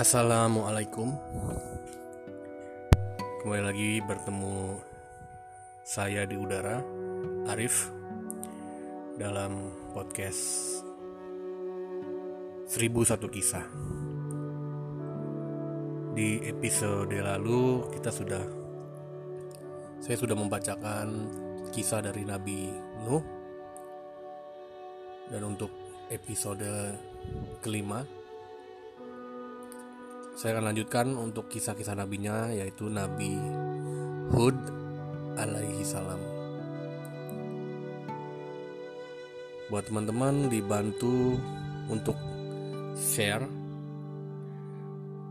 Assalamualaikum. Kembali lagi bertemu saya di udara Arif Dalam podcast 1001 kisah. Di episode lalu kita sudah Saya sudah membacakan kisah dari Nabi Nuh. Dan untuk episode kelima saya akan lanjutkan untuk kisah-kisah nabinya yaitu Nabi Hud alaihi salam. Buat teman-teman dibantu untuk share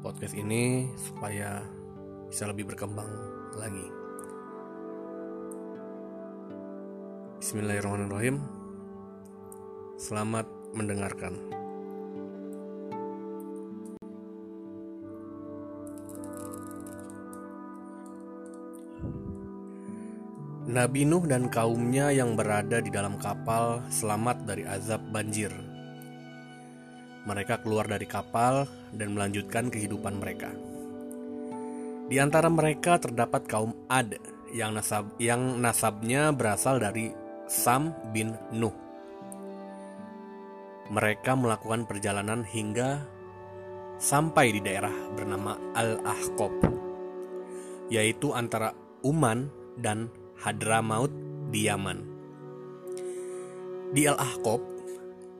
podcast ini supaya bisa lebih berkembang lagi. Bismillahirrahmanirrahim. Selamat mendengarkan. Nabi Nuh dan kaumnya yang berada di dalam kapal selamat dari azab banjir. Mereka keluar dari kapal dan melanjutkan kehidupan mereka. Di antara mereka terdapat kaum Ad yang nasab yang nasabnya berasal dari Sam bin Nuh. Mereka melakukan perjalanan hingga sampai di daerah bernama Al-Ahqab, yaitu antara Uman dan Hadramaut di Yaman. Di Al-Ahqab,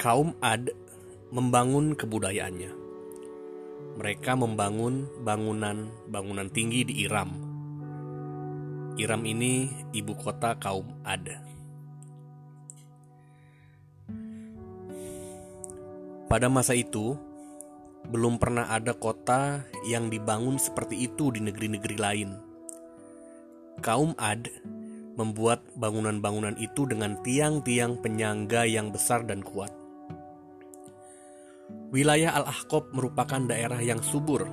kaum Ad membangun kebudayaannya. Mereka membangun bangunan-bangunan tinggi di Iram. Iram ini ibu kota kaum Ad. Pada masa itu, belum pernah ada kota yang dibangun seperti itu di negeri-negeri lain. Kaum Ad membuat bangunan-bangunan itu dengan tiang-tiang penyangga yang besar dan kuat. Wilayah Al-Ahqab merupakan daerah yang subur.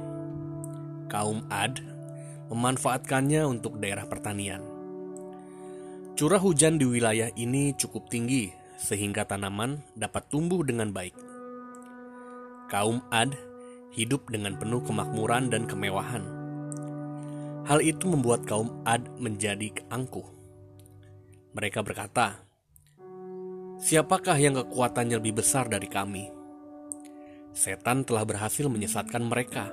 Kaum Ad memanfaatkannya untuk daerah pertanian. Curah hujan di wilayah ini cukup tinggi sehingga tanaman dapat tumbuh dengan baik. Kaum Ad hidup dengan penuh kemakmuran dan kemewahan. Hal itu membuat kaum Ad menjadi angkuh. Mereka berkata, "Siapakah yang kekuatannya lebih besar dari kami?" Setan telah berhasil menyesatkan mereka.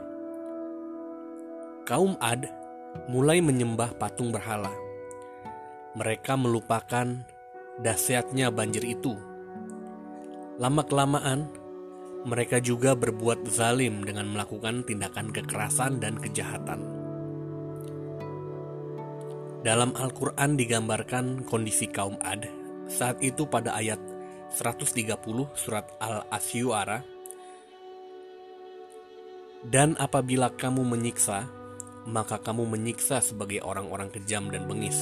Kaum Ad mulai menyembah patung berhala. Mereka melupakan dahsyatnya banjir itu. Lama-kelamaan, mereka juga berbuat zalim dengan melakukan tindakan kekerasan dan kejahatan. Dalam Al-Quran digambarkan kondisi kaum Ad saat itu pada ayat 130 surat Al-Asyuara Dan apabila kamu menyiksa, maka kamu menyiksa sebagai orang-orang kejam dan bengis.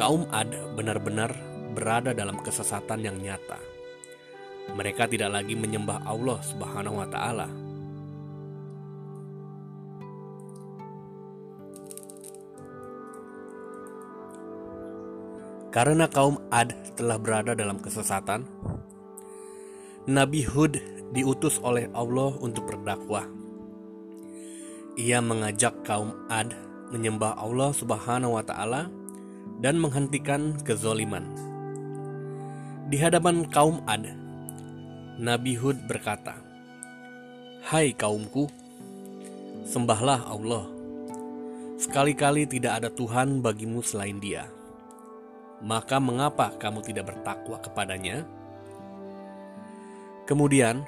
Kaum Ad benar-benar berada dalam kesesatan yang nyata. Mereka tidak lagi menyembah Allah Subhanahu wa taala, Karena kaum Ad telah berada dalam kesesatan, Nabi Hud diutus oleh Allah untuk berdakwah. Ia mengajak kaum Ad menyembah Allah Subhanahu wa taala dan menghentikan kezoliman. Di hadapan kaum Ad, Nabi Hud berkata, "Hai kaumku, sembahlah Allah. Sekali-kali tidak ada Tuhan bagimu selain Dia." Maka mengapa kamu tidak bertakwa kepadanya? Kemudian,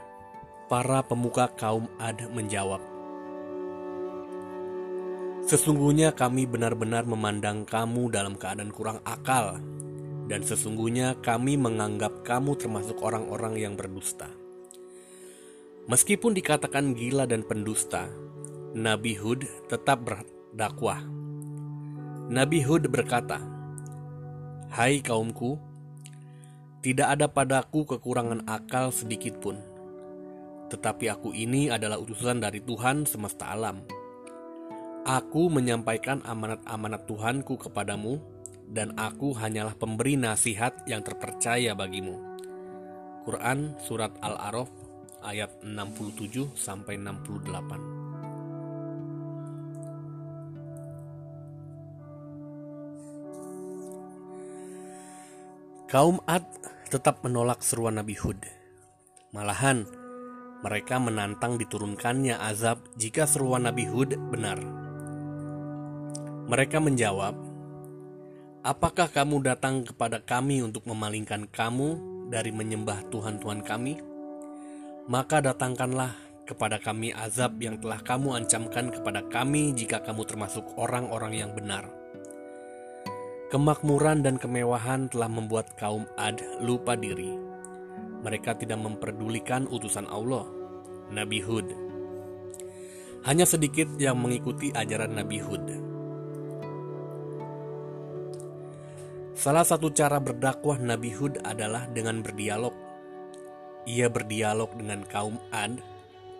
para pemuka kaum Ad menjawab, Sesungguhnya kami benar-benar memandang kamu dalam keadaan kurang akal, dan sesungguhnya kami menganggap kamu termasuk orang-orang yang berdusta. Meskipun dikatakan gila dan pendusta, Nabi Hud tetap berdakwah. Nabi Hud berkata, Hai kaumku, tidak ada padaku kekurangan akal sedikit pun. Tetapi aku ini adalah utusan dari Tuhan semesta alam. Aku menyampaikan amanat-amanat Tuhanku kepadamu, dan aku hanyalah pemberi nasihat yang terpercaya bagimu. Quran Surat Al-Araf ayat 67 sampai 68. Kaum Ad tetap menolak seruan Nabi Hud. Malahan, mereka menantang diturunkannya azab jika seruan Nabi Hud benar. Mereka menjawab, "Apakah kamu datang kepada kami untuk memalingkan kamu dari menyembah Tuhan-Tuhan kami? Maka datangkanlah kepada kami azab yang telah kamu ancamkan kepada kami jika kamu termasuk orang-orang yang benar." Kemakmuran dan kemewahan telah membuat kaum Ad lupa diri. Mereka tidak memperdulikan utusan Allah, Nabi Hud. Hanya sedikit yang mengikuti ajaran Nabi Hud. Salah satu cara berdakwah Nabi Hud adalah dengan berdialog. Ia berdialog dengan kaum Ad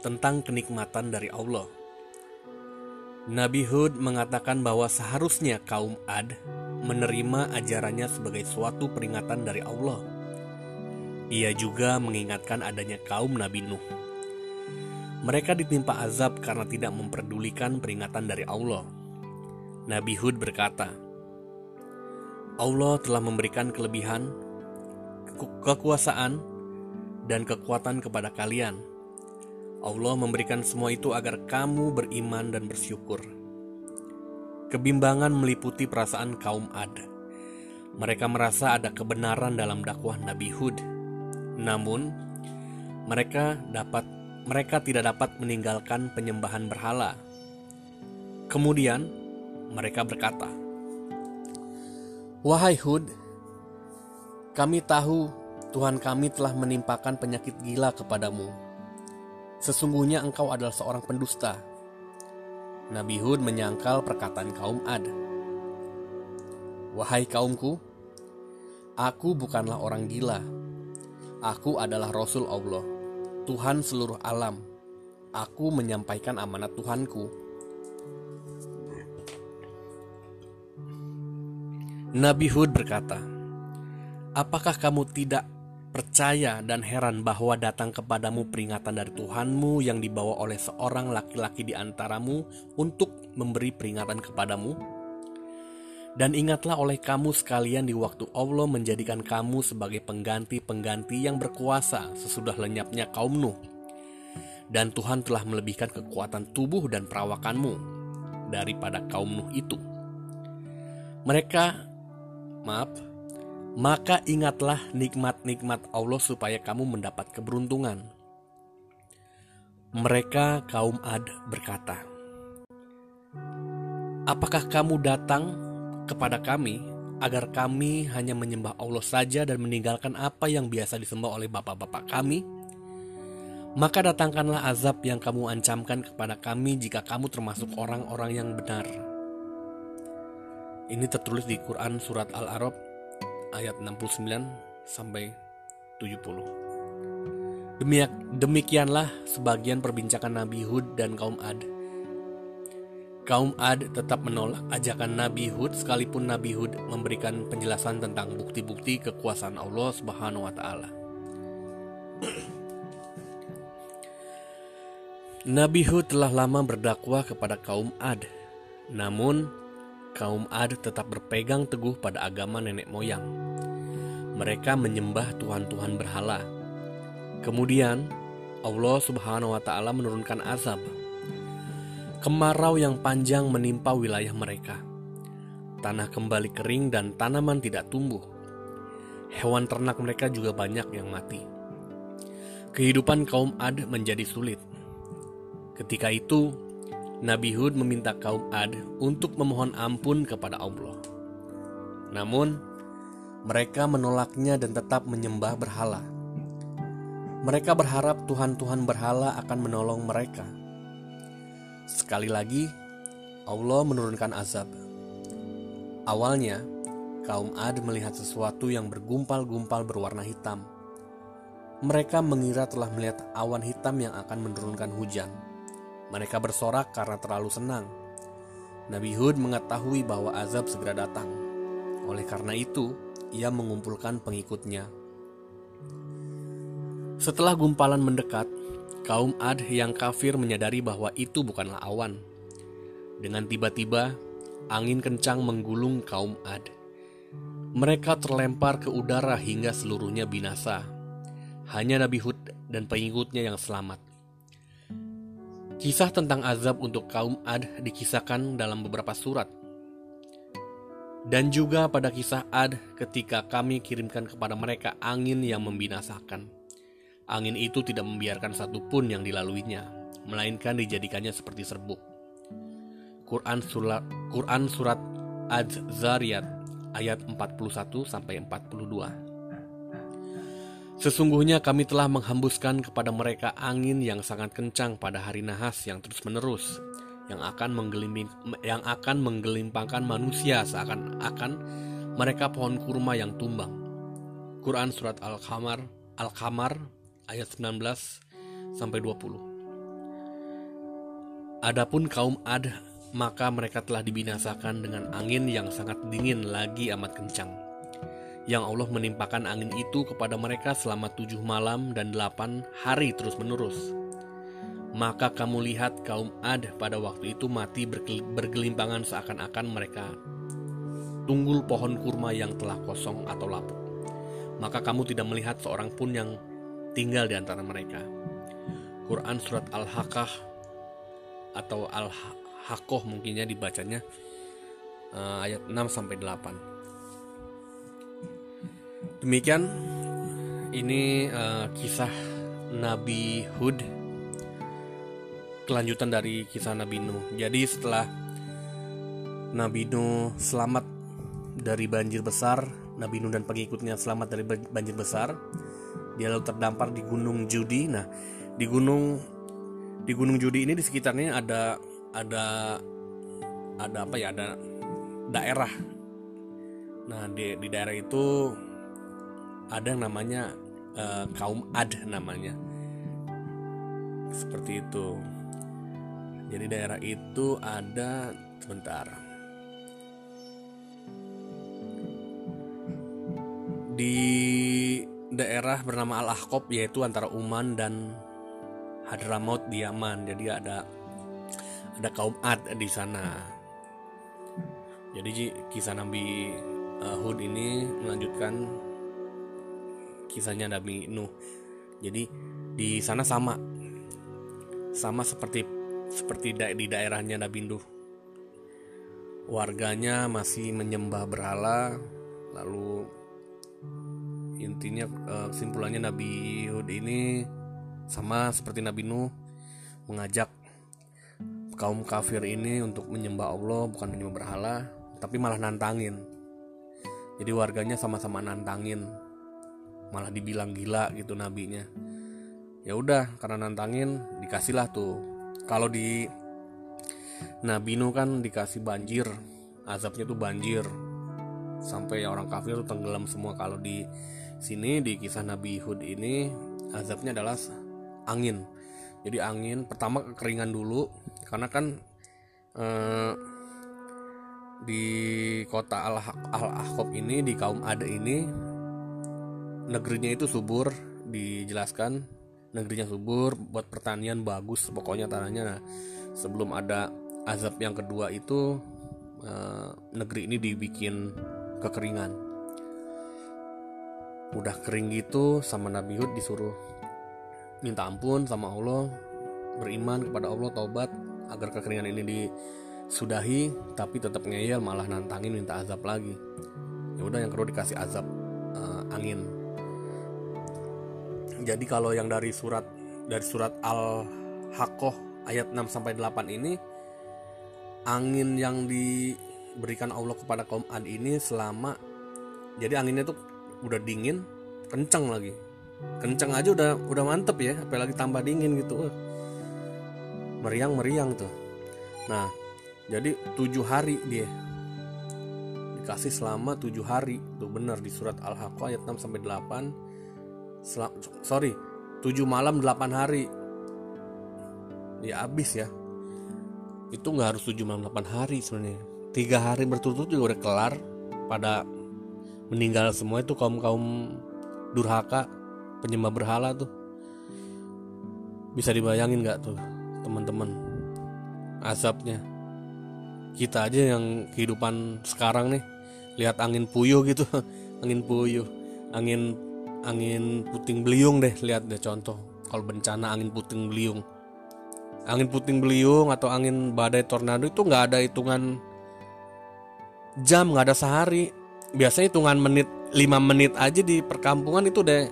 tentang kenikmatan dari Allah. Nabi Hud mengatakan bahwa seharusnya kaum Ad menerima ajarannya sebagai suatu peringatan dari Allah. Ia juga mengingatkan adanya kaum Nabi Nuh. Mereka ditimpa azab karena tidak memperdulikan peringatan dari Allah. Nabi Hud berkata, Allah telah memberikan kelebihan, kekuasaan, dan kekuatan kepada kalian. Allah memberikan semua itu agar kamu beriman dan bersyukur. Kebimbangan meliputi perasaan kaum Ad. Mereka merasa ada kebenaran dalam dakwah Nabi Hud. Namun, mereka dapat mereka tidak dapat meninggalkan penyembahan berhala. Kemudian, mereka berkata, "Wahai Hud, kami tahu Tuhan kami telah menimpakan penyakit gila kepadamu. Sesungguhnya engkau adalah seorang pendusta." Nabi Hud menyangkal perkataan kaum Ad. Wahai kaumku, aku bukanlah orang gila. Aku adalah Rasul Allah, Tuhan seluruh alam. Aku menyampaikan amanat Tuhanku. Nabi Hud berkata, Apakah kamu tidak percaya dan heran bahwa datang kepadamu peringatan dari Tuhanmu yang dibawa oleh seorang laki-laki di antaramu untuk memberi peringatan kepadamu? Dan ingatlah oleh kamu sekalian di waktu Allah menjadikan kamu sebagai pengganti-pengganti yang berkuasa sesudah lenyapnya kaum Nuh. Dan Tuhan telah melebihkan kekuatan tubuh dan perawakanmu daripada kaum Nuh itu. Mereka, maaf, maka ingatlah nikmat-nikmat Allah supaya kamu mendapat keberuntungan. Mereka kaum Ad berkata, Apakah kamu datang kepada kami agar kami hanya menyembah Allah saja dan meninggalkan apa yang biasa disembah oleh bapak-bapak kami? Maka datangkanlah azab yang kamu ancamkan kepada kami jika kamu termasuk orang-orang yang benar. Ini tertulis di Quran Surat Al-Arab ayat 69 sampai 70. Demikianlah sebagian perbincangan Nabi Hud dan kaum Ad. Kaum Ad tetap menolak ajakan Nabi Hud sekalipun Nabi Hud memberikan penjelasan tentang bukti-bukti kekuasaan Allah Subhanahu wa taala. Nabi Hud telah lama berdakwah kepada kaum Ad. Namun kaum Ad tetap berpegang teguh pada agama nenek moyang. Mereka menyembah tuhan-tuhan berhala. Kemudian Allah Subhanahu wa taala menurunkan azab. Kemarau yang panjang menimpa wilayah mereka. Tanah kembali kering dan tanaman tidak tumbuh. Hewan ternak mereka juga banyak yang mati. Kehidupan kaum Ad menjadi sulit. Ketika itu, Nabi Hud meminta kaum Ad untuk memohon ampun kepada Allah. Namun, mereka menolaknya dan tetap menyembah berhala. Mereka berharap Tuhan-Tuhan berhala akan menolong mereka. Sekali lagi, Allah menurunkan azab. Awalnya, kaum Ad melihat sesuatu yang bergumpal-gumpal berwarna hitam. Mereka mengira telah melihat awan hitam yang akan menurunkan hujan. Mereka bersorak karena terlalu senang. Nabi Hud mengetahui bahwa azab segera datang. Oleh karena itu, ia mengumpulkan pengikutnya. Setelah gumpalan mendekat, Kaum Ad yang kafir menyadari bahwa itu bukanlah awan. Dengan tiba-tiba, angin kencang menggulung kaum Ad. Mereka terlempar ke udara hingga seluruhnya binasa. Hanya Nabi Hud dan pengikutnya yang selamat. Kisah tentang azab untuk kaum Ad dikisahkan dalam beberapa surat. Dan juga pada kisah Ad ketika kami kirimkan kepada mereka angin yang membinasakan. Angin itu tidak membiarkan satupun yang dilaluinya, melainkan dijadikannya seperti serbuk. Quran surat Quran surat Az-Zariyat ayat 41 sampai 42. Sesungguhnya kami telah menghembuskan kepada mereka angin yang sangat kencang pada hari nahas yang terus-menerus, yang akan menggelimping, yang akan menggelimpangkan manusia seakan-akan mereka pohon kurma yang tumbang. Quran surat Al-Qamar Al-Qamar ayat 19 sampai 20. Adapun kaum Ad, maka mereka telah dibinasakan dengan angin yang sangat dingin lagi amat kencang. Yang Allah menimpakan angin itu kepada mereka selama tujuh malam dan delapan hari terus-menerus. Maka kamu lihat kaum Ad pada waktu itu mati bergelimpangan seakan-akan mereka tunggul pohon kurma yang telah kosong atau lapuk. Maka kamu tidak melihat seorang pun yang tinggal di antara mereka. Quran surat Al-Haqqah atau Al-Haqqah mungkinnya dibacanya uh, ayat 6 sampai 8. Demikian ini uh, kisah Nabi Hud kelanjutan dari kisah Nabi Nuh. Jadi setelah Nabi Nuh selamat dari banjir besar, Nabi Nuh dan pengikutnya selamat dari banjir besar, dia lalu terdampar di Gunung Judi. Nah, di gunung di Gunung Judi ini di sekitarnya ada ada ada apa ya? Ada daerah. Nah, di di daerah itu ada yang namanya uh, kaum Ad namanya. Seperti itu. Jadi daerah itu ada sebentar. Di daerah bernama Al-Ahqab yaitu antara Uman dan Hadramaut di Yaman. Jadi ada ada kaum Ad di sana. Jadi kisah Nabi uh, Hud ini melanjutkan kisahnya Nabi Nuh. Jadi di sana sama sama seperti seperti di daerahnya Nabi Nuh. Warganya masih menyembah berhala lalu intinya uh, kesimpulannya Nabi Hud ini sama seperti Nabi Nuh mengajak kaum kafir ini untuk menyembah Allah bukan menyembah berhala tapi malah nantangin. Jadi warganya sama-sama nantangin malah dibilang gila gitu nabinya. Ya udah karena nantangin dikasihlah tuh kalau di Nabi Nuh kan dikasih banjir azabnya tuh banjir. Sampai orang kafir tuh tenggelam semua. Kalau di sini di kisah Nabi Hud ini azabnya adalah angin. Jadi angin pertama kekeringan dulu karena kan eh, di kota Al Ahqab ini di kaum Ada ini negerinya itu subur dijelaskan negerinya subur buat pertanian bagus pokoknya tanahnya. Nah, sebelum ada azab yang kedua itu eh, negeri ini dibikin kekeringan. Udah kering gitu sama Nabi Hud disuruh minta ampun sama Allah beriman kepada Allah taubat agar kekeringan ini disudahi tapi tetap ngeyel malah nantangin minta azab lagi. Ya udah yang kedua dikasih azab uh, angin jadi kalau yang dari surat dari surat al haqqah ayat 6 sampai 8 ini angin yang diberikan Allah kepada kaum Ad ini selama jadi anginnya tuh udah dingin kencang lagi. Kencang aja udah udah mantep ya apalagi tambah dingin gitu. Meriang meriang tuh. Nah jadi tujuh hari dia dikasih selama tujuh hari. Tuh bener di surat al haqqah ayat 6 sampai 8 Sorry tujuh malam delapan hari. Ya habis ya. Itu nggak harus tujuh malam delapan hari sebenarnya. Tiga hari berturut-turut juga udah kelar pada meninggal semua itu kaum kaum durhaka penyembah berhala tuh. Bisa dibayangin nggak tuh teman-teman azabnya kita aja yang kehidupan sekarang nih lihat angin puyuh gitu. Angin puyuh angin angin puting beliung deh lihat deh contoh. Kalau bencana angin puting beliung. Angin puting beliung atau angin badai tornado itu nggak ada hitungan jam nggak ada sehari. Biasanya hitungan menit 5 menit aja di perkampungan itu deh.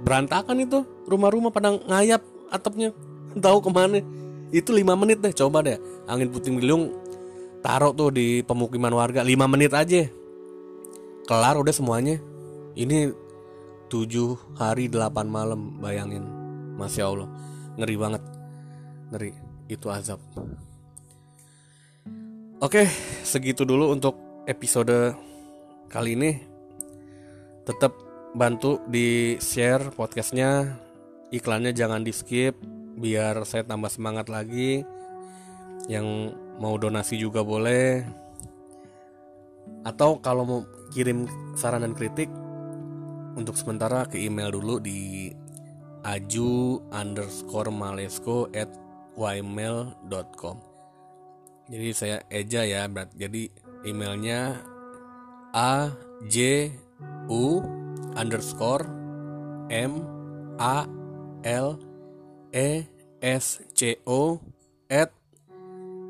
Berantakan itu rumah-rumah pada ngayap atapnya. Tahu ke mana? Itu 5 menit deh coba deh. Angin puting beliung taruh tuh di pemukiman warga 5 menit aja. Kelar udah semuanya. Ini 7 hari 8 malam bayangin. Masya Allah. Ngeri banget. Ngeri. Itu azab. Oke segitu dulu untuk episode kali ini. Tetap bantu di share podcastnya. Iklannya jangan di skip biar saya tambah semangat lagi. Yang mau donasi juga boleh. Atau kalau mau kirim saran dan kritik untuk sementara ke email dulu di aju underscore malesco at ymail.com jadi saya eja ya berat jadi emailnya a j u underscore m a l e s c o at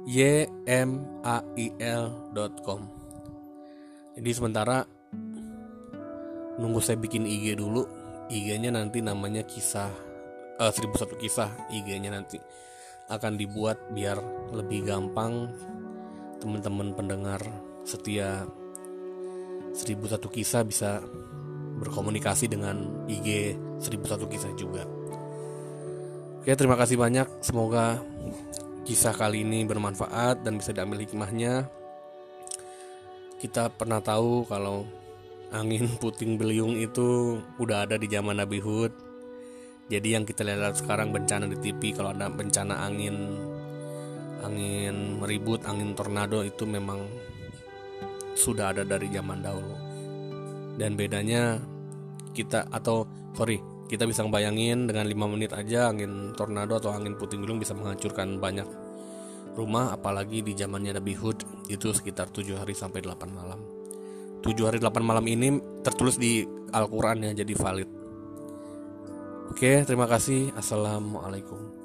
ymail.com jadi sementara nunggu saya bikin IG dulu IG-nya nanti namanya kisah uh, 1001 kisah IG-nya nanti akan dibuat biar lebih gampang teman-teman pendengar setia 1001 kisah bisa berkomunikasi dengan IG 1001 kisah juga. Oke, terima kasih banyak. Semoga kisah kali ini bermanfaat dan bisa diambil hikmahnya. Kita pernah tahu kalau angin puting beliung itu udah ada di zaman Nabi Hud. Jadi yang kita lihat sekarang bencana di TV kalau ada bencana angin angin ribut, angin tornado itu memang sudah ada dari zaman dahulu. Dan bedanya kita atau sorry kita bisa bayangin dengan 5 menit aja angin tornado atau angin puting beliung bisa menghancurkan banyak rumah apalagi di zamannya Nabi Hud itu sekitar 7 hari sampai 8 malam. 7 hari 8 malam ini tertulis di Al-Qur'an ya jadi valid. Oke, terima kasih. Assalamualaikum.